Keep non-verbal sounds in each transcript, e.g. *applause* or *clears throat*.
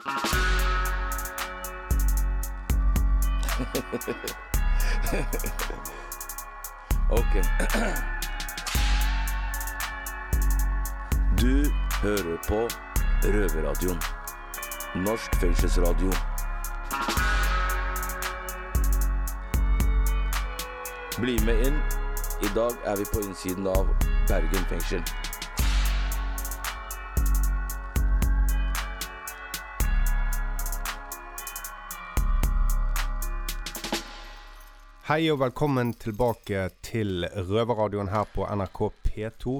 *laughs* ok. Du hører på Røverradioen. Norsk fengselsradio. Bli med inn. I dag er vi på innsiden av Bergen fengsel. Hei og velkommen tilbake til Røverradioen her på NRK P2.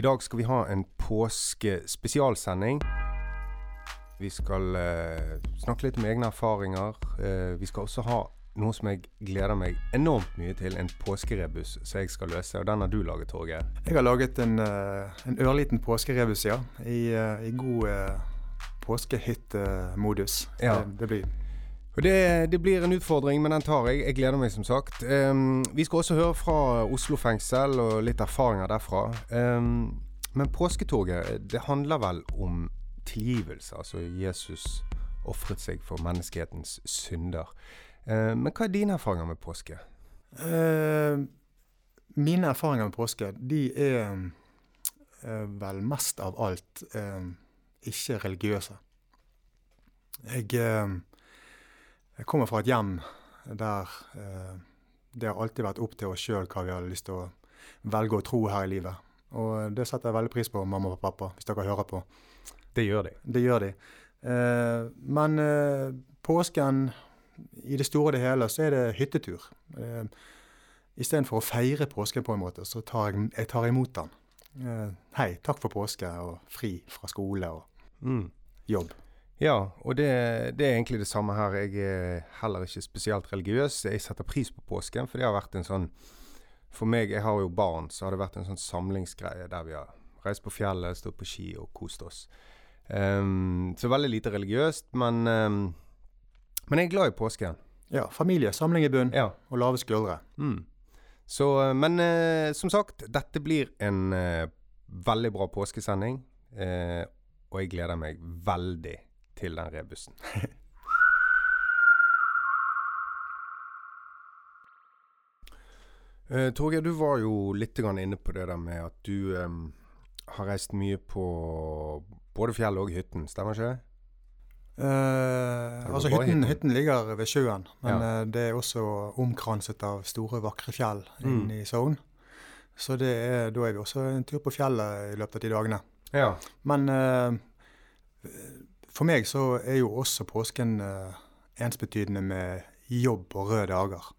I dag skal vi ha en påskespesialsending. Vi skal eh, snakke litt om egne erfaringer. Eh, vi skal også ha noe som jeg gleder meg enormt mye til. En påskerebus som jeg skal løse. Og den har du laget, Torgeir. Jeg har laget en, eh, en ørliten påskerebus, ja. I, i god uh, påskehyttemodus. Ja. Det, det blir det, det, blir en utfordring, men den tar jeg. Jeg gleder meg, som sagt. Um, vi skal også høre fra Oslo fengsel og litt erfaringer derfra. Um, men påsketoget, det handler vel om tilgivelse. Altså Jesus ofret seg for menneskehetens synder. Uh, men hva er dine erfaringer med påske? uh, Mine erfaringer med påske, de er uh, vel mest av alt ikke religiøse. Jeg jeg kommer fra et hjem der eh, det har alltid vært opp til oss sjøl hva vi har lyst til å velge å tro her i livet. Og det setter jeg veldig pris på, mamma og pappa, hvis dere hører på. Det gjør de. Det gjør de. Eh, men eh, påsken, i det store og det hele, så er det hyttetur. Eh, Istedenfor å feire påsken på en måte, så tar jeg, jeg tar imot den. Eh, hei, takk for påske, og fri fra skole og mm. jobb. Ja, og det, det, er egentlig det samme her. Jeg er heller ikke spesielt religiøs. Jeg setter pris på påsken, for det har vært en sånn For meg, jeg har jo barn, så har det vært en sånn samlingsgreie der vi har reist på fjellet, stått på ski og kost oss. Um, så veldig lite religiøst, men, um, men jeg er glad i påsken. Ja, familie, samling i bunn ja. og lave skuldre. Mm. Så, men uh, som sagt, dette blir en uh, veldig bra påskesending. Uh, og jeg gleder meg veldig til den rebusen. uh, *laughs* Torgeir, du var jo litt inne på det der med at du um, har reist mye på både fjellet og hytten, stemmer ikke det? Uh, altså hytten, hytten? hytten, ligger ved sjøen, men ja. uh, det er også omkranset av store, vakre fjell inne Mm. i Sogn. Så det er, da er vi også en tur på fjellet i løpet av de dagene. Ja. Men uh, for meg så er jo også påsken uh, ensbetydende med jobb og røde dager.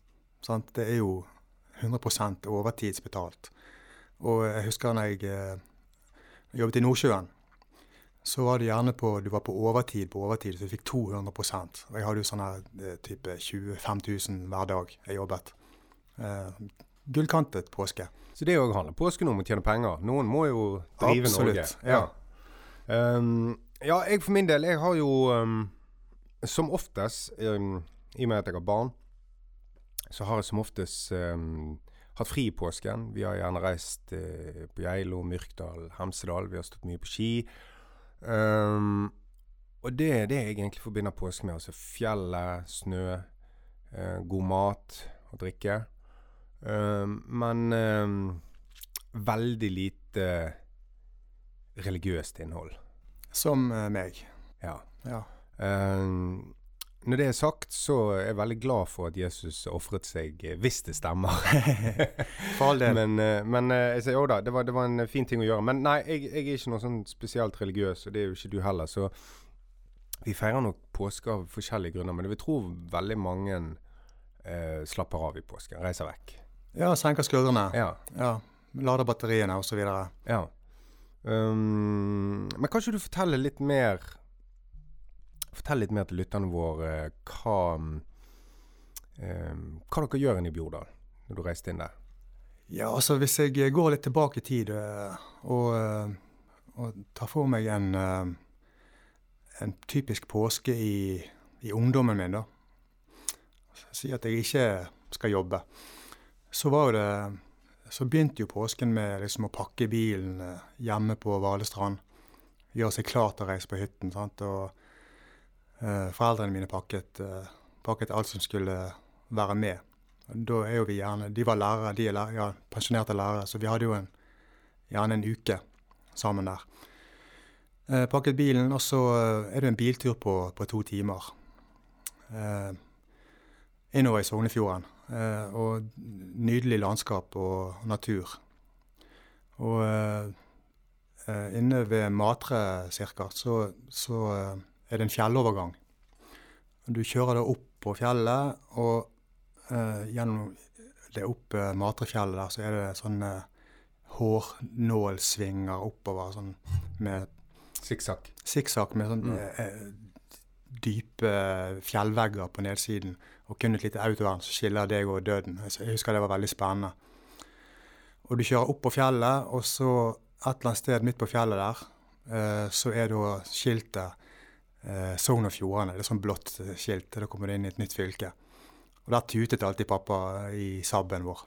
Sant? Det er jo 100 overtidsbetalt. Og jeg husker når jeg uh, jobbet i Nordsjøen, så var det gjerne på du var på overtid på overtid, så du fikk 200 Og Jeg hadde jo sånn her uh, type 25 000 hver dag jeg jobbet. gullkantet påske. Så det òg handler påsken om å tjene penger. Noen må jo drive Absolutt, Norge. Ja. Um, ja, jeg for min del, jeg har jo um, som oftest, um, i og med at jeg har barn, så har jeg som oftest hatt fri i påsken. Vi har gjerne reist uh, på Geilo, Myrkdal, Hemsedal. Vi har stått mye på ski. og det er det jeg egentlig forbinder påske med. Altså fjellet, snø, uh, god mat og drikke. men veldig lite religiøst innhold. Som uh, meg. Ja. ja. Um, når det er sagt, så er jeg veldig glad for at Jesus ofret seg, hvis det stemmer. *laughs* for all del. Men, uh, men jeg sier jo da, det var, det var, en fin ting å gjøre. Men nei, jeg, jeg, er ikke noe sånn spesielt religiøs, og det er jo ikke du heller. Så vi feirer nok påske av forskjellige grunner. Men jeg vil tro veldig mange slapper av i påsken. Reiser vekk. Ja, senker skuldrene. Ja. ja. Lader batteriene osv. Ja. Um, men kan ikke du fortelle litt mer Fortell litt mer til lytterne våre hva, um, hva dere gjør inne i Bjordal når du reiste inn der? Ja, altså hvis jeg går litt tilbake i tid og, og tar for meg en, en typisk påske i, i ungdommen min, da. Si at jeg ikke skal jobbe. Så var jo det så begynte jo påsken med liksom å pakke bilen hjemme på Valestrand. Gjøre seg klar til å reise på hytten. sant? Og Eh, foreldrene mine pakket, eh, pakket alt som skulle være med. Da er jo vi gjerne De var lærere, de er lærere, ja, pensjonerte lærere, så vi hadde jo en, gjerne en uke sammen der. Eh, pakket bilen, og så eh, er det en biltur på, på to timer. Eh, innover i Sognefjorden. Eh, og nydelig landskap og natur. Og eh, eh, inne ved Matre cirka, så, så er det en fjellovergang. Du kjører da opp på fjellet, og eh, gjennom det opp Matrefjellet der, så er det sånne hårnålsvinger oppover, sånn med Sikksakk. sikksakk med sånne Mm. dype fjellvegger på nedsiden, og kun et lite autovern som skiller deg og døden. Jeg husker det var veldig spennende. Og du kjører opp på fjellet, og så et eller annet sted midt på fjellet der, eh, så er da skiltet eh, Sogn og Fjordane. Det er sånn blått eh, skilt. Da kommer du inn i et nytt fylke. Og der tutet alltid pappa i Saben vår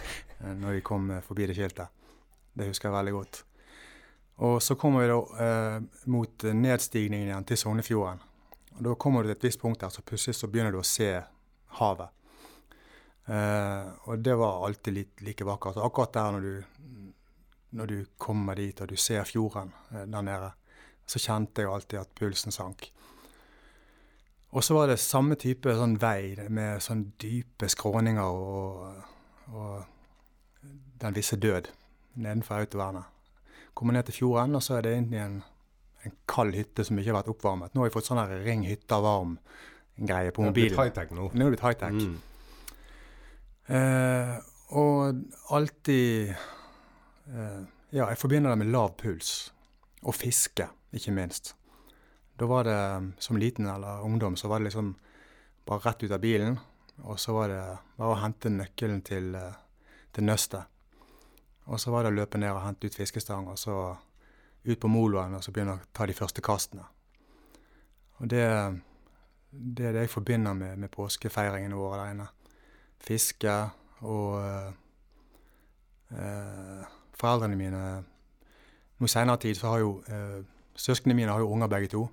*laughs* når vi kom forbi det skiltet. Det husker jeg veldig godt. Og så kommer vi da mot nedstigningen igjen til Sognefjorden. Og da kommer du til et visst punkt der, så plutselig så begynner du å se havet. Eh, og det var alltid litt like vakkert. Akkurat der når du, når du kommer dit og du ser fjorden eh, der nede, så kjente jeg alltid at pulsen sank. Og så var det samme type sånn vei med sånn dype skråninger og, og den visse død nedenfor autovernet. Kommer ned til fjorden, og så er det inn i en, en kald hytte som ikke har vært oppvarmet. Nå har vi fått sånn ring hytta varm-greie på Det er blitt high-tech nå. Nå er det blitt high-tech. Mm. Eh, og alltid eh, Ja, jeg forbinder det med lav puls. Og fiske, ikke minst. Da var det som liten eller ungdom, så var det liksom bare rett ut av bilen. Og så var det bare å hente nøkkelen til, eh, til nøstet. Og så var det å løpe ned og hente ut fiskestang, og så ut på moloen og så begynne å ta de første kastene. Og det, det er det jeg forbinder med, med påskefeiringen vår der. Fiske og eh, Foreldrene mine Nå i seinere tid så har jo eh, Søsknene mine har jo unger begge to.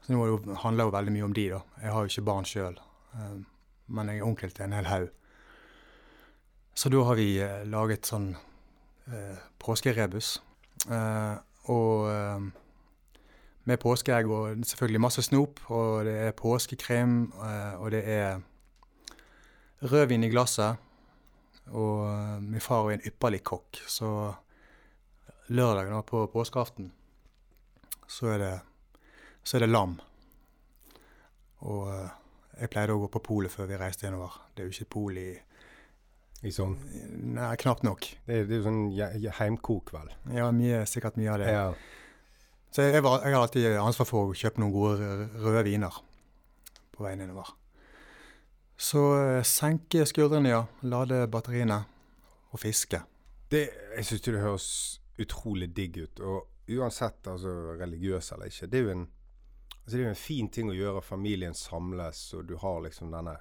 Så nå jo, handler jo veldig mye om de, da. Jeg har jo ikke barn sjøl. Eh, men jeg er onkel til en hel haug. Så da har vi eh, laget sånn eh, påskerebus. Eh, og med påskeegg og selvfølgelig masse snop. Og det er påskekrem, eh, og det er rødvin i glasset. Og eh, min far er en ypperlig kokk, så lørdag da, på påskeaften så er det, så er det lam. Og eh, jeg pleide å gå på polet før vi reiste innover. Det er jo ikke pol i I sånn. Nei, knapt nok. Det er, jo sånn heimkok, vel. Ja, mye, sikkert mye av det. Ja. Så jeg, var, jeg har alltid ansvar for å kjøpe noen gode røde viner på veien innover. Så eh, senke skuldrene, ja. Lade batteriene. Og fiske. Det, jeg syns det høres utrolig digg ut. Og uansett altså, religiøs eller ikke, det er jo en altså, det er en fin ting å gjøre. Familien samles, og du har liksom denne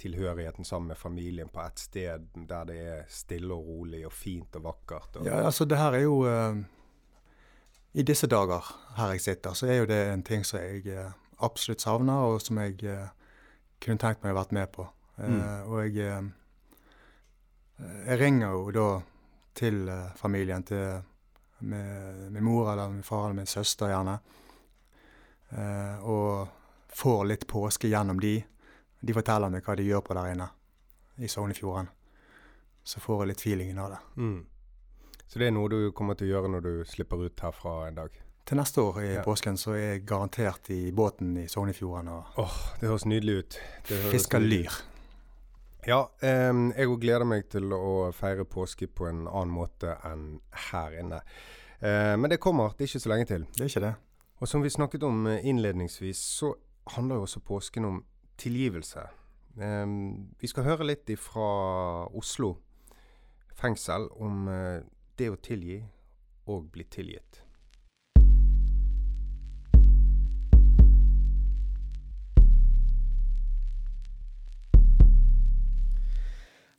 tilhørigheten sammen med familien på ett sted der det er stille og rolig og fint og vakkert. Og, Ja, altså det her er jo eh, I disse dager her jeg sitter, så er jo det en ting som jeg eh, absolutt savner, og som jeg eh, kunne tenkt meg å vært med på. Eh, Mm. Og jeg Jeg ringer jo da til familien, til med min mor eller min far eller min søster gjerne, eh, og får litt påske gjennom de. De forteller meg hva de gjør på der inne i Sognefjorden. Så får jeg litt feelingen av det. Mm. Så det er noe du kommer til å gjøre når du slipper ut herfra en dag? Til neste år i Ja. påsken så er jeg garantert i båten i Sognefjorden og Åh, det høres nydelig ut. Fisker lyr. Ja, em, jeg òg gleder meg til å feire påske på en annen måte enn her inne. Eh, men det kommer, det er ikke så lenge til. Det er ikke det. Og som vi snakket om eh, innledningsvis, så handler jo også påsken om tilgivelse. Em, vi skal høre litt fra Oslo fengsel om eh, det å tilgi og bli tilgitt.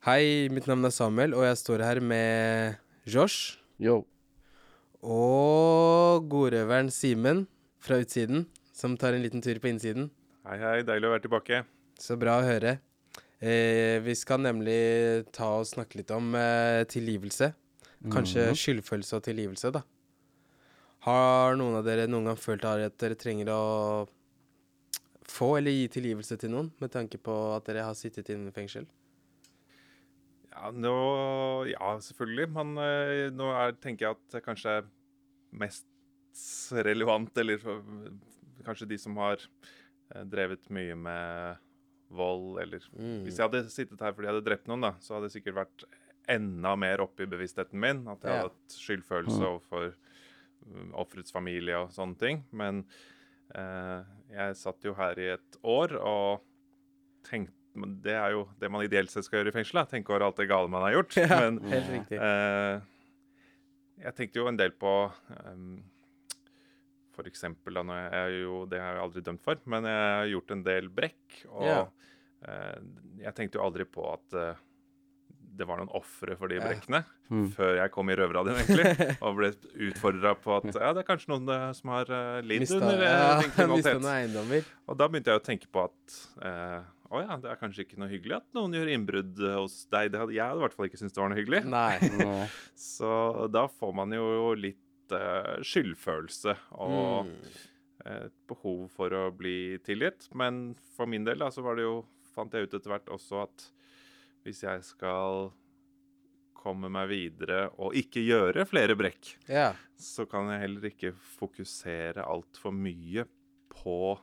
Hei, mitt navn er Samuel, og jeg står her med Josh Yo. og godrøveren Simen fra utsiden, som tar en liten tur på innsiden. Hei, hei. Deilig å være tilbake. Så bra å høre. Eh, vi skal nemlig ta og snakke litt om eh, tilgivelse. Kanskje skyldfølelse og tilgivelse, da. Har noen av dere noen gang følt at dere trenger å få eller gi tilgivelse til noen, med tanke på at dere har sittet inne i fengsel? Ja, nå, ja selvfølgelig. Men eh, nå er, tenker jeg at det kanskje er mest relevant, eller kanskje de som har eh, drevet mye med vold, eller Mm. Hvis jeg hadde sittet her fordi jeg hadde drept noen, da, så hadde det sikkert vært enda mer opp i bevisstheten min. At jeg hadde hatt skyldfølelse overfor um, offerets familie og sånne ting. Men eh, jeg satt jo her i et år og tenkte Det er jo det man ideelt sett skal gjøre i fengsel. da, Tenke over alt det gale man har gjort. *laughs* Ja, Men helt riktig. eh, jeg tenkte jo en del på um, for eksempel, da, når jeg, jeg er jo, det har jeg aldri dømt for, men jeg har gjort en del brekk. Og yeah. eh, jeg tenkte jo aldri på at eh, det var noen ofre for de brekkene, Mm. før jeg kom i røverradioen, egentlig. *laughs* Og ble utfordra på at ja, det er kanskje noen eh, som har uh, lidd under ja, uh, Ja, kriminalitet. eiendommer. Og da begynte jeg å tenke på at uh, å ja, det er kanskje ikke noe hyggelig at noen gjør innbrudd eh, hos deg. Det hadde, jeg hadde i hvert fall ikke syntes det var noe hyggelig. Nei. *laughs* Så da får man jo litt uh, skyldfølelse og Mm. et behov for å bli tilgitt. Men for min del da, så var det jo, fant jeg ut etter hvert også at hvis jeg skal komme meg videre og ikke gjøre flere brekk, Ja. så kan jeg heller ikke fokusere altfor mye på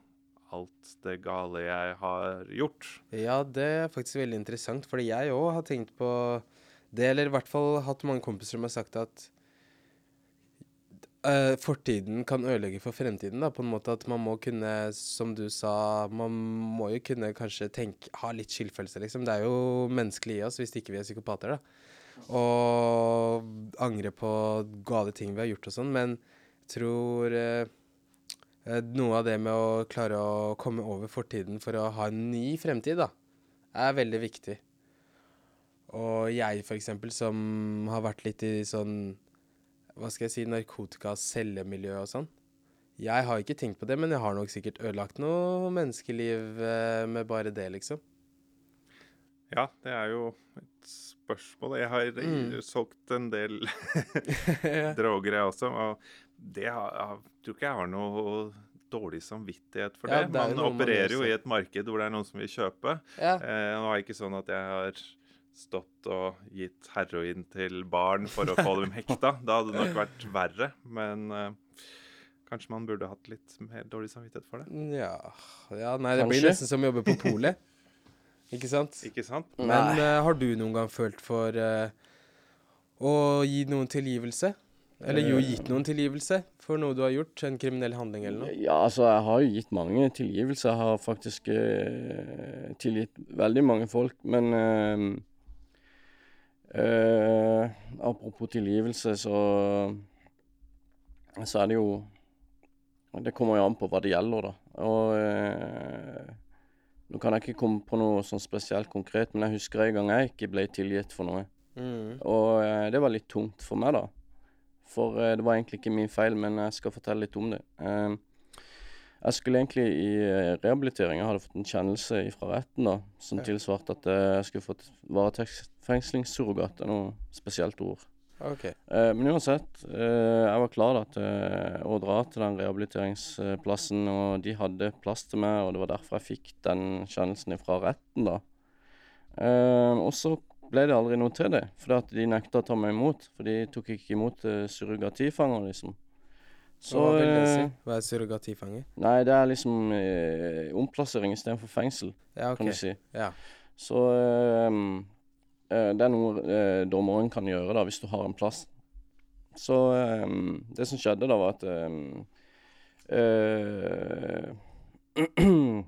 alt det gale jeg har gjort. Ja, det er faktisk veldig interessant, fordi jeg òg har tenkt på det, eller i hvert fall hatt mange kompiser som har sagt at eh, fortiden kan ødelegge for fremtiden, da, på en måte at man må kunne, som du sa, man må jo kunne kanskje tenke, ha litt skyldfølelse, liksom. Det er jo menneskelig i oss hvis ikke vi er psykopater, da. Og angre på gale ting vi har gjort og sånn, men jeg tror eh, noe av det med å klare å komme over fortiden for å ha en ny fremtid, da, er veldig viktig. Og jeg, for eksempel, som har vært litt i sånn Hva skal jeg si narkotika, cellemiljø og sånn. Jeg har ikke tenkt på det, men jeg har nok sikkert ødelagt noe menneskeliv eh, med bare det, liksom. Ja, det er jo et spørsmål. Jeg har Mm. solgt en del *laughs* droger, jeg også. Og det har, jeg tror ikke jeg har noe dårlig samvittighet for Ja, det. det er jo Man opererer man jo i et marked hvor det er noen som vil kjøpe. ja. Eh, nå er det ikke sånn at jeg har stått og gitt heroin til barn for å få dem *laughs* hekta. Da hadde det nok vært verre. Men uh, kanskje man burde hatt litt mer dårlig samvittighet for det. ja. ja Nei, det blir Kanskje. nesten som å jobbe på polet. *laughs* Ikke sant? Ikke sant? Men uh, har du noen gang følt for uh, å gi noen tilgivelse? Eller jo, gitt noen tilgivelse for noe du har gjort? En kriminell handling eller noe? Ja, altså, jeg har jo gitt mange tilgivelser. Jeg har faktisk uh, tilgitt veldig mange folk, men eh, Apropos tilgivelse, så Så er det jo Det kommer jo an på hva det gjelder, da. Og uh, Nå kan jeg ikke komme på noe sånn spesielt konkret, men jeg husker en gang jeg ikke ble tilgitt for noe. Mm. Og uh, det var litt tungt for meg, da. For det var egentlig ikke min feil, men jeg skal fortelle litt om det. Jeg skulle egentlig i eh, rehabilitering. Jeg hadde fått en kjennelse fra retten da, som tilsvarte at jeg skulle fått varetektsfengslingssurrogat. Det er noe spesielt ord. OK. Eh, men uansett, eh, jeg var klar da, til å dra til den rehabiliteringsplassen, og de hadde plass til meg, og det var derfor jeg fikk den kjennelsen fra retten, da. Eh, og så ble det aldri noe til det, fordi at de nekta å ta meg imot. For de tok ikke imot uh, surrogatifanger, liksom. Så, hva vil det si? eh, Hva er surrogatifange? Nei, det er liksom eh, omplassering istedenfor fengsel, Ja, kan du si. Ja. Så eh, eh, det er noe eh, dommeren kan gjøre da, hvis du har en plass. Så eh, det som skjedde da, var at eh, eh, *clears throat*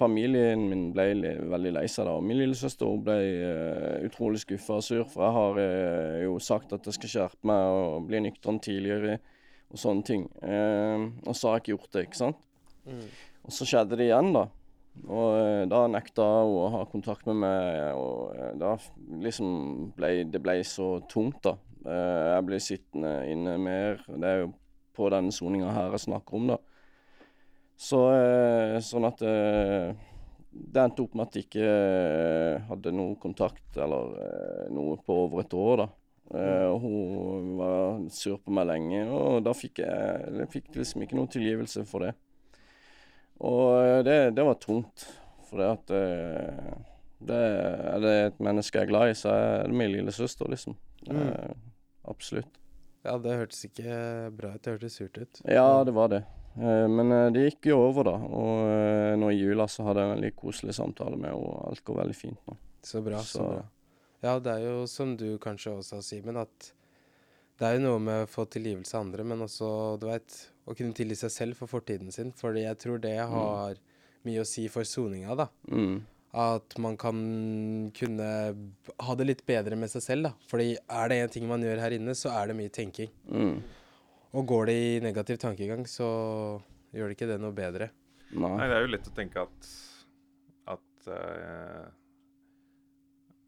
Familien min ble veldig lei seg da. Min lillesøster ble uh, utrolig skuffa og sur, for jeg har uh, jo sagt at jeg skal skjerpe meg og bli nøktern tidligere og sånne ting. Uh, og så har jeg ikke gjort det, ikke sant. Mm. Og så skjedde det igjen, da. Og eh, da nekta hun å ha kontakt med meg, og eh, da liksom ble det ble så tungt, da. Eh, jeg ble sittende inne mer. Det er jo på denne soninga her jeg snakker om, da. Så sånn at det endte opp med at jeg ikke hadde noe kontakt eller noe på over et år, da. Og hun var sur på meg lenge, og da fikk jeg, jeg fikk liksom ikke noen tilgivelse for det. Og eh, det, det var tungt, for det at eh, det, Er det et menneske jeg er glad i, så er det min lillesøster, liksom. Mm. Eh, absolutt. Ja, det hørtes ikke bra ut. Det hørtes surt ut. Ja, det var det. Eh, men det gikk jo over, da. Og nå i jula så hadde jeg en veldig koselig samtale med henne, og alt går veldig fint nå. Så bra. så Så- bra. Ja, det er jo som du kanskje også har, Simen, at det er jo noe med å få tilgivelse av andre, men også, du veit, å kunne tilgi seg selv for fortiden sin. Fordi jeg tror det har mye å si for soninga, da. Mm. At man kan kunne ha det litt bedre med seg selv, da. Fordi er det én ting man gjør her inne, så er det mye tenking. Mm. Og går det i negativ tankegang, så gjør det ikke det noe bedre. Nei. Nei, det er jo lett å tenke at at eh,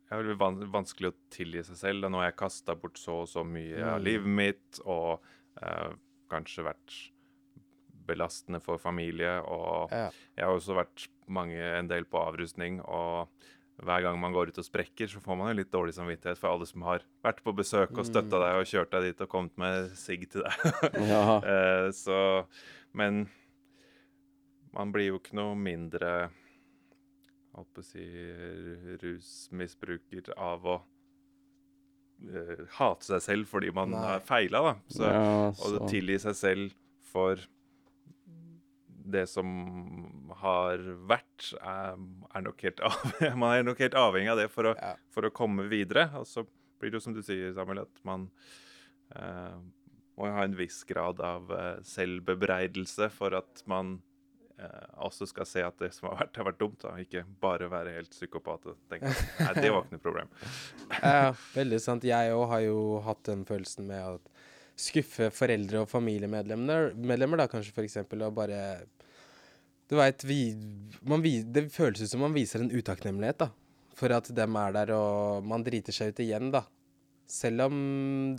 Det er veldig van vanskelig å tilgi seg selv. da Nå har jeg kasta bort så og så mye av Mm. livet mitt, og uh, kanskje vært belastende for familie. Og Ja. jeg har også vært mange, en del på avrustning. og hver gang man går ut og sprekker, så får man jo litt dårlig samvittighet for alle som har vært på besøk og støtta Mm. deg og kjørt deg dit og kommet med sigg til deg. *laughs* Ja. Eh, så Men man blir jo ikke noe mindre Holdt på å si rusmisbruker av å eh, hate seg selv fordi man Nei. har feila, da. Så, ja, og tilgi seg selv for det som har vært, er, er nok helt av, *laughs* Man er nok helt avhengig av det for å, Ja. for å komme videre. Og så blir det jo som du sier, Samuel, at man eh, må ha en viss grad av eh, selvbebreidelse for at man eh, også skal se at det som har vært, har vært dumt. da, Ikke bare være helt psykopat og tenke at nei, det var ikke noe problem. *laughs* Ja, *laughs* veldig sant. Jeg òg har jo hatt den følelsen med å skuffe foreldre og familiemedlemmer, medlemmer da kanskje eksempel, og bare Du veit, det føles ut som man viser en utakknemlighet, da. For at dem er der, og man driter seg ut igjen, da. Selv om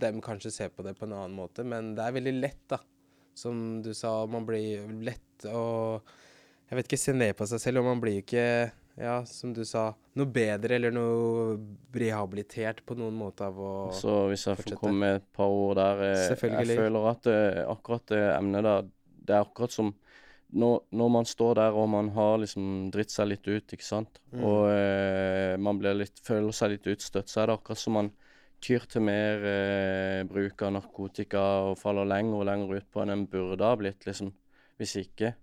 dem kanskje ser på det på en annen måte, men det er veldig lett, da. Som du sa, man blir lett og Jeg vet ikke, se ned på seg selv, og man blir jo ikke ja, som du sa, noe bedre eller noe rehabilitert på noen måte av å Så hvis jeg får komme med et par ord der eh, Jeg føler at eh, akkurat det emnet der, det er akkurat som når, når man står der og man har liksom dritt seg litt ut, ikke sant, Mm. og eh, man blir litt, føler seg litt utstøtt, så er det akkurat som man tyr til mer eh, bruk av narkotika og faller lenger og lenger ut på enn en burde ha blitt, liksom, hvis ikke.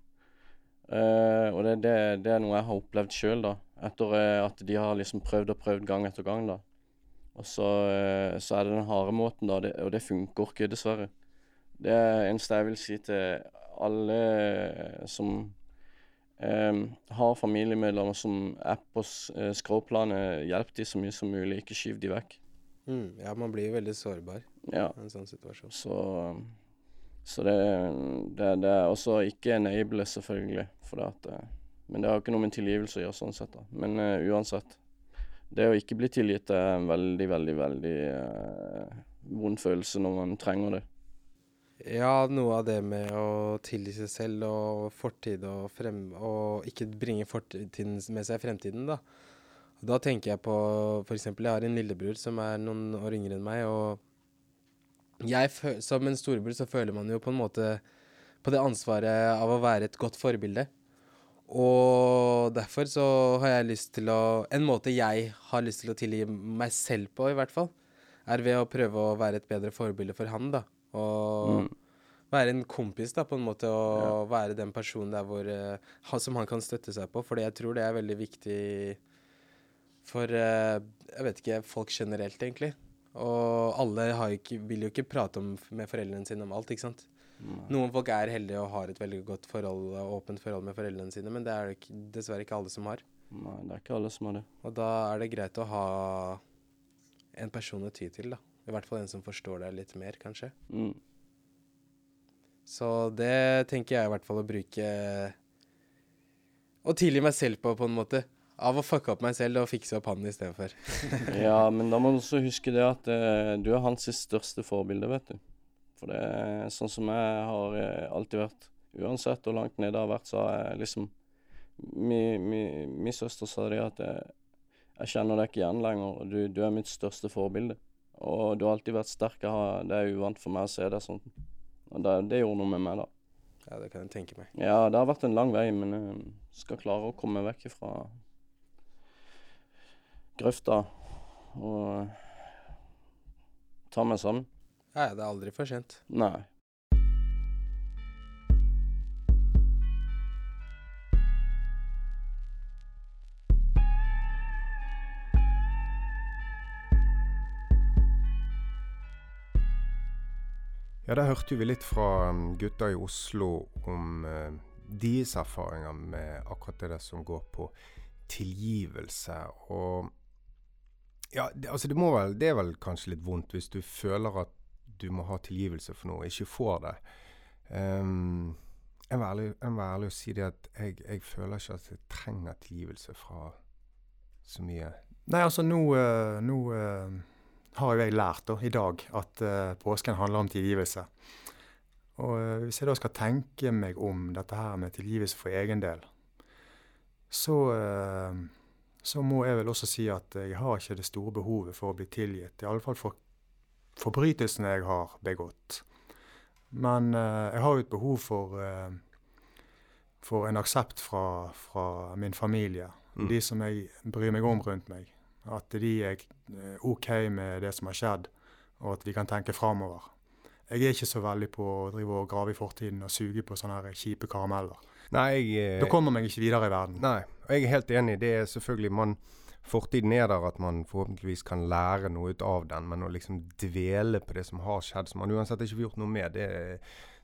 Eh, og det, det, det er noe jeg har opplevd sjøl, da, etter eh, at de har liksom prøvd og prøvd gang etter gang, da. Og så, uh, så er det den harde måten, da, det, og det funker ikke, dessverre. Det er eneste jeg vil si til alle som um, har familiemedlemmer som er på skråplanet, hjelp de så mye som mulig, ikke skyv de vekk. mm, Ja, man blir veldig sårbar Ja, i en sånn situasjon. så Så det, er også ikke enable, selvfølgelig, for det at eh, Men det har ikke noe med tilgivelse å gjøre, sånn sett, da. Men uh, uansett. Det å ikke bli tilgitt er en veldig, veldig, veldig uh, vond følelse når man trenger det. Ja, noe av det med å tilgi seg selv og fortid og frem... Og ikke bringe fortiden med seg i fremtiden, da. Da tenker jeg på eksempel, jeg har en lillebror som er noen år yngre enn meg, og jeg som en storebror så føler man jo på en måte på det ansvaret av å være et godt forbilde. Og derfor så har jeg lyst til å En måte jeg har lyst til å tilgi meg selv på, i hvert fall, er ved å prøve å være et bedre forbilde for han, da. Og Mm. være en kompis, da, på en måte, og være den personen der hvor uh, som han kan støtte seg på. Fordi jeg tror det er veldig viktig for uh, jeg vet ikke, folk generelt, egentlig. Og alle har ikke, vil jo ikke prate om, med foreldrene sine om alt, ikke sant. Noen folk er heldige og har et veldig godt forhold, åpent forhold med foreldrene sine, men det er det dessverre ikke alle som har. Nei, det er ikke alle som har det. Og da er det greit å ha en person å ty til, da. I hvert fall en som forstår deg litt mer, kanskje. Mm. Så det tenker jeg i hvert fall å bruke Å tilgi meg selv på, på en måte. Av å fucke opp meg selv og fikse opp han istedenfor. *laughs* Ja, men da må du også huske det at uh, du er hans største forbilde, vet du. For det er sånn som jeg har uh, alltid vært. Uansett hvor langt nede jeg har vært, så har jeg liksom Min mi, mi søster sa det at jeg, jeg kjenner deg ikke igjen lenger, du, du er mitt største forbilde. Og du har alltid vært sterk. Jeg har, det er uvant for meg å se deg sånn. Og det, det gjorde noe med meg, da. Ja, det kan jeg tenke meg. Ja, det har vært en lang vei, men jeg skal klare å komme vekk fra grøfta og ta meg sammen. Ja, det er aldri for sent. Nei. Ja, der hørte vi litt fra um, gutta i Oslo om eh, deres erfaringer med akkurat det der som går på tilgivelse. Og ja, det, altså det vel Det er vel kanskje litt vondt hvis du føler at du må ha tilgivelse for noe, og ikke får det. Um, jeg må være ærlig og si det at jeg, jeg føler ikke at jeg trenger tilgivelse fra så mye. Nei, altså nå, eh, nå eh, har jo jeg lært da, i dag at eh, påsken handler om tilgivelse. Og hvis jeg da skal tenke meg om dette her med tilgivelse for egen del, så, så må jeg vel også si at jeg har ikke det store behovet for å bli tilgitt. I alle fall for forbrytelsene jeg har begått. Men eh, jeg har jo et behov for, eh, for en aksept fra, fra min familie. Mm. De som jeg bryr meg om rundt meg. At de er eh, OK med det som har skjedd, og at vi kan tenke framover. Jeg er ikke så veldig på å drive og grave i fortiden og suge på sånne her kjipe karameller. Nei, jeg, eh, Da kommer man ikke videre i verden. Nei, og jeg er helt enig. Det er selvfølgelig man Fortiden er der at man forhåpentligvis kan lære noe ut av den, men å liksom dvele på det som har skjedd, som man uansett ikke får gjort noe med, det,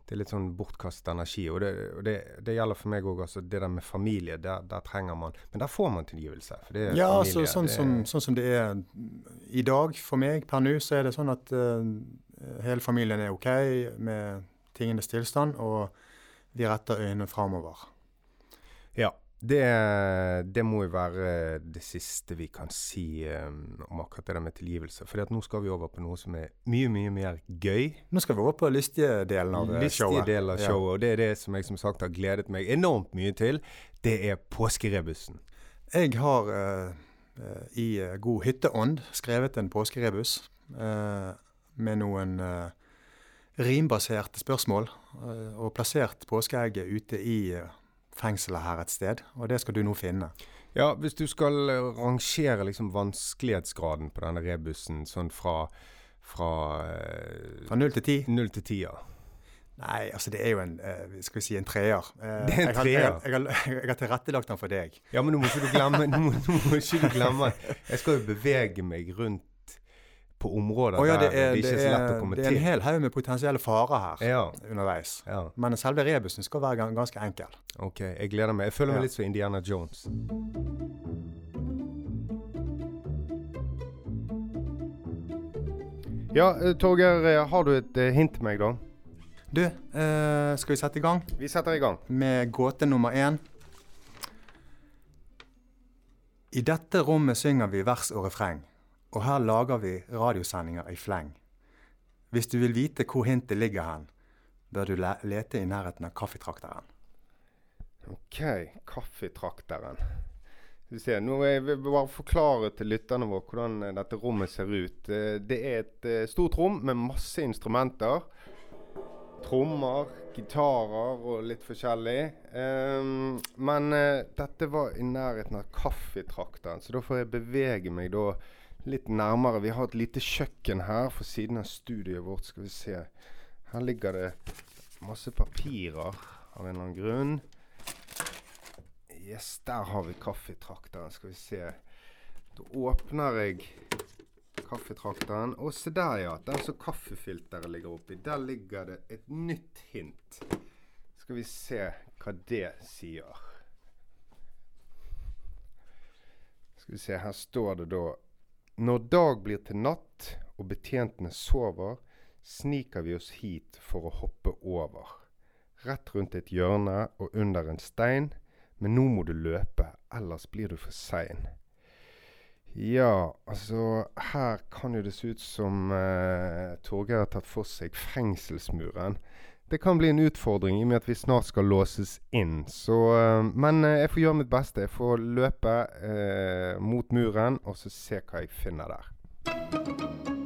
det er litt sånn bortkastet energi. Og det, og det, det gjelder for meg òg. Altså, det der med familie, der, der trenger man Men der får man tilgivelse. For det er Ja, familie. altså sånn det, som, sånn som det er i dag for meg per nå, så er det sånn at uh, hele familien er OK med tingenes tilstand, og vi retter øynene framover. Ja. Det, det må jo være det siste vi kan si um, om akkurat det der med tilgivelse. For nå skal vi over på noe som er mye, mye mer gøy. Nå skal vi over på lystige delen av lystige Listig showet. Delen av Ja. og det er det som jeg som sagt har gledet meg enormt mye til. Det er påskerebusen. Jeg har eh, eh, i eh, god hytteånd skrevet en påskerebus uh, med noen eh, rimbaserte spørsmål, eh, og plassert påskeegget ute i eh, fengselet her et sted. Og det skal du nå finne. Ja, hvis du skal eh, rangere liksom vanskelighetsgraden på denne rebusen sånn fra, fra Fra 0 til ti? null til 10, ja. Nei, altså det er jo en skal vi si en treer. *laughs* Det er en treer. Jeg, har- jeg, har- *laughs* jeg har tilrettelagt den for deg. Ja, men nå må ikke du glemme *laughs* nå må, nå må ikke du glemme Jeg skal jo bevege meg rundt på områder oh, ja, det der er, det ikke det er så lett å komme til. det er en hel haug med potensielle farer her Ja, underveis. ja. Men selve rebusen skal være ganske enkel. OK. Jeg gleder meg. Jeg føler meg Ja. litt som Indiana Jones. Ja, eh, Torgeir, eh, har du et eh, hint til meg, da? Du, eh, skal vi sette i gang Vi setter i gang. med gåte nummer én? I dette rommet synger vi vers og refreng, og her lager vi radiosendinger i fleng. Hvis du vil vite hvor hintet ligger hen, bør du le lete i nærheten av kaffetrakteren. OK, kaffetrakteren. Skal vi se, nå vil jeg bare forklare til lytterne våre hvordan eh, dette rommet ser ut. Eh, Det er et eh, stort rom med masse instrumenter. Trommer, gitarer og litt forskjellig. Ehm, men dette var i nærheten av kaffetrakteren, så da får jeg bevege meg da litt nærmere. Vi har et lite kjøkken her for siden av studioet vårt. Skal vi se. Her ligger det masse papirer av en eller annen grunn. Yes, der har vi kaffetrakteren. Skal vi se. Da åpner jeg kaffetrakteren. Og se der, ja. Der som kaffefilteret ligger oppi. Der ligger det et nytt hint. Skal vi se hva det sier. Skal vi se, her står det da Når dag blir til natt og betjentene sover, sniker vi oss hit for å hoppe over. Rett rundt et hjørne og under en stein, men nå må du løpe, ellers blir du for sein. Ja, altså her kan jo det se ut som eh, Torgeir har tatt for seg fengselsmuren. Det kan bli en utfordring i og med at vi snart skal låses inn. Så, uh, men uh, jeg får gjøre mitt beste. Jeg får løpe mot muren og så se hva jeg finner der.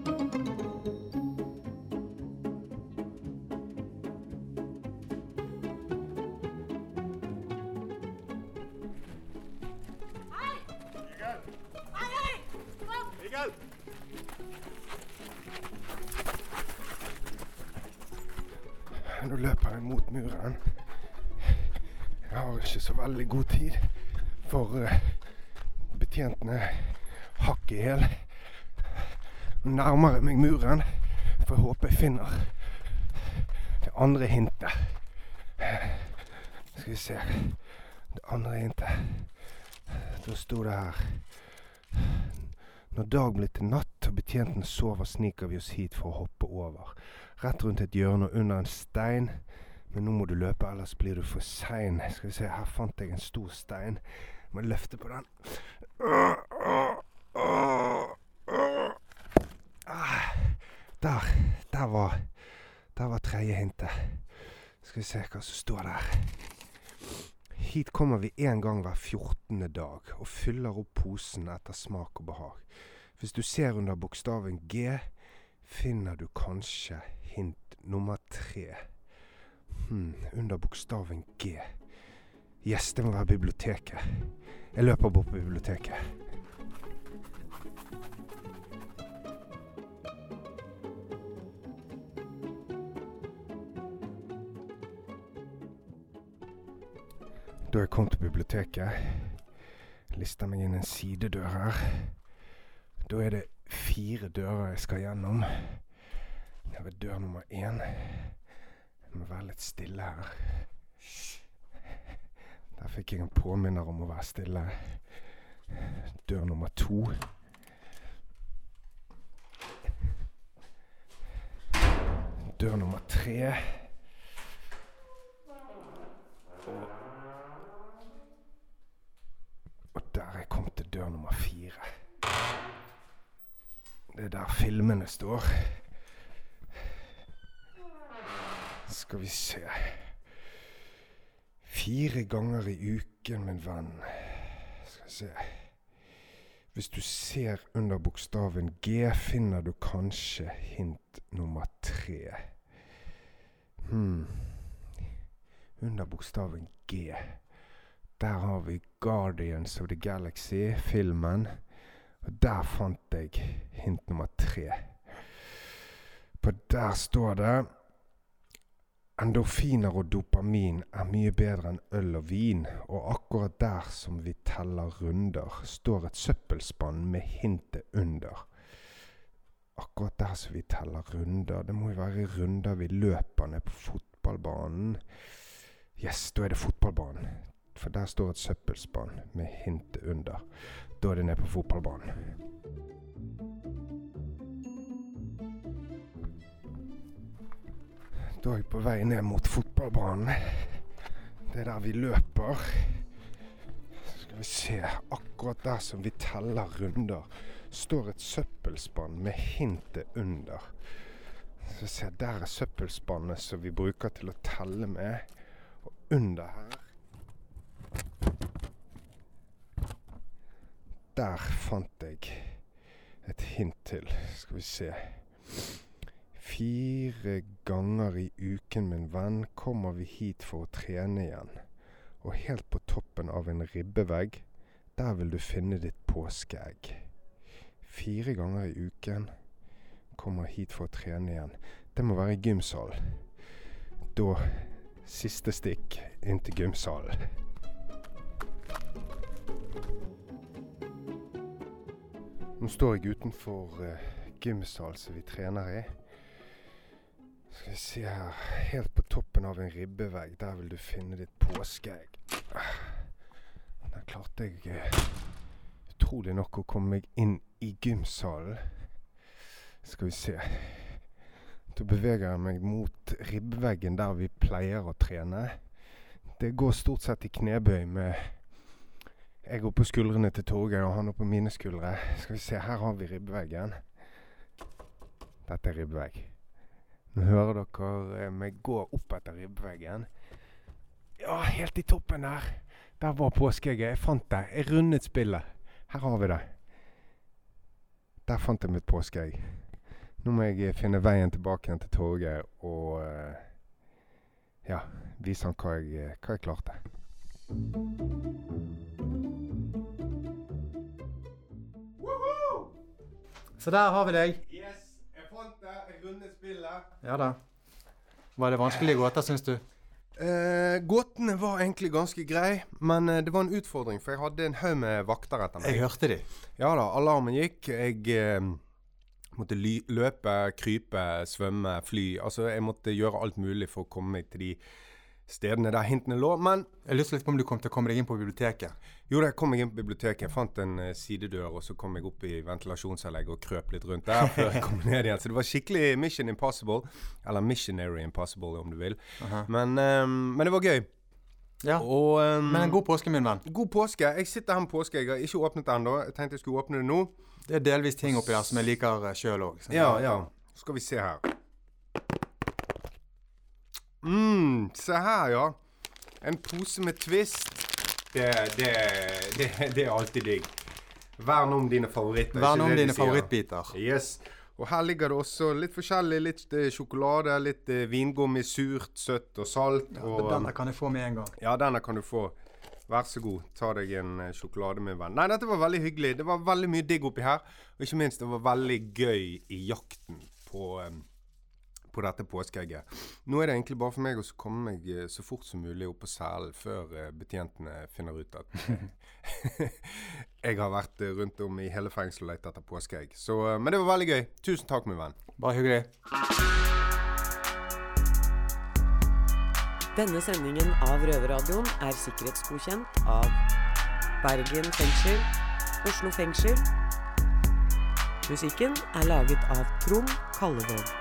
Løper jeg mot muren. Jeg har ikke så veldig god tid, for uh, betjentene hakk i hæl. Nærmer jeg meg muren, for jeg håper jeg finner det andre hintet. Skal vi se Det andre hintet. Da sto det her Når dag blir til natt og betjenten sover, sniker vi oss hit for å hoppe over. Rett rundt et hjørne og under en stein. Men nå må du løpe, ellers blir du for sein. Skal vi se, her fant jeg en stor stein. Må løfte på den. Der. Der var Der var tredje hintet. Skal vi se hva som står der. Hit kommer vi én gang hver 14. dag og fyller opp posen etter smak og behag. Hvis du ser under bokstaven G, finner du kanskje hint nummer tre. Hm, under bokstaven G. Yes, det må være biblioteket. Jeg løper bort på biblioteket. Da jeg kom til biblioteket, lister meg inn en sidedør her. Da er det fire dører jeg skal gjennom. Det ved dør nummer én. Jeg må være litt stille her. Der fikk jeg en påminner om å være stille. Dør nummer to. Dør nummer tre. Og der er jeg kom til dør nummer fire. Det er der filmene står. Skal vi se Fire ganger i uken, min venn. Skal vi se Hvis du ser under bokstaven G, finner du kanskje hint nummer tre. Hm. Under bokstaven G. Der har vi Guardians of the Galaxy-filmen. Og der fant jeg hint nummer tre. På der står det Endorfiner og dopamin er mye bedre enn øl og vin, og akkurat der som vi teller runder, står et søppelspann med hintet under. Akkurat der som vi teller runder, det må jo være runder vi løper ned på fotballbanen. Yes, da er det fotballbanen. For der står et søppelspann med hintet under. Da er det ned på fotballbanen. Da er jeg på vei ned mot fotballbanen. Det er der vi løper. Så skal vi se Akkurat der som vi teller runder, står et søppelspann med hintet under. Så se, Der er søppelspannet som vi bruker til å telle med. Og under her Der fant jeg et hint til. Skal vi se. Fire ganger i uken, min venn, kommer vi hit for å trene igjen. Og helt på toppen av en ribbevegg, der vil du finne ditt påskeegg. Fire ganger i uken kommer hit for å trene igjen. Det må være i gymsalen. Da siste stikk inn til gymsalen. Nå står jeg utenfor gymsalen gymsal som vi trener i. Skal vi se her Helt på toppen av en ribbevegg, der vil du finne ditt påskeegg. Der klarte jeg uh, utrolig nok å komme meg inn i gymsalen. Skal vi se Da beveger jeg meg mot ribbeveggen der vi pleier å trene. Det går stort sett i knebøy med Jeg går på skuldrene til Torgeir, og han er på mine skuldre. Skal vi se, her har vi ribbeveggen. Dette er ribbevegg. Nå hører dere eh, meg gå opp etter ribbeveggen. Ja, helt i toppen der. Der var påskeegget. Jeg fant det. Jeg rundet spillet. Her har vi det. Der fant jeg mitt påskeegg. Nå må jeg eh, finne veien tilbake igjen til torget og eh, ja, vise han hva jeg, hva jeg klarte. Så der har vi deg. Yes, jeg fant det. Jeg spillet. Ja da. Var det vanskelige gåter, syns du? Eh, gåtene var egentlig ganske greie, men eh, det var en utfordring, for jeg hadde en haug med vakter etter meg. Jeg hørte de. Ja da, alarmen gikk. Jeg eh, måtte ly løpe, krype, svømme, fly. Altså, jeg måtte gjøre alt mulig for å komme meg til de stedene der hintene lå. Men Jeg lurte litt på om du kom til å komme deg inn på biblioteket. jo jeg kom meg inn på biblioteket. Jeg fant en eh, sidedør, og så kom jeg opp i ventilasjonsanlegget og krøp litt rundt der før jeg kom ned igjen. Så det var skikkelig Mission Impossible. Eller Missionary Impossible, om du vil. Aha. Men, um, men det var gøy. Ja. Og, um, Men en god påske, min venn. God påske. Jeg sitter her med påske. Jeg har ikke åpnet det ennå. Jeg tenkte jeg skulle åpne det nå. Det er delvis ting oppi der som jeg liker sjøl òg. Ja, ja. Skal vi se her. Mm, se her, ja. En pose med Twist. Det, det, det, det er alltid digg. Vern om dine favoritter. Vern om dine favorittbiter. Yes. Og her ligger det også litt forskjellig. Litt eh, sjokolade, litt eh, vingummi, surt, søtt og salt. og, Denne kan jeg få med en gang. ja, denne kan du få. Vær så god, ta deg en eh, sjokolade, min venn. Nei, dette var veldig hyggelig. Det var veldig mye digg oppi her. Og ikke minst, det var veldig gøy i jakten på, eh, på dette påskeegget. Nå er det egentlig bare for meg å komme meg eh, så fort som mulig opp på selen før eh, betjentene finner ut at *laughs* jeg har vært eh, rundt om i hele fengselet og lett etter påskeegg. Så, men det var veldig gøy. Tusen takk, min venn. Bare hyggelig. Denne sendingen av Røverradioen er sikkerhetsgodkjent av Bergen fengsel, Oslo fengsel. Musikken er laget av Trond Kallevåg.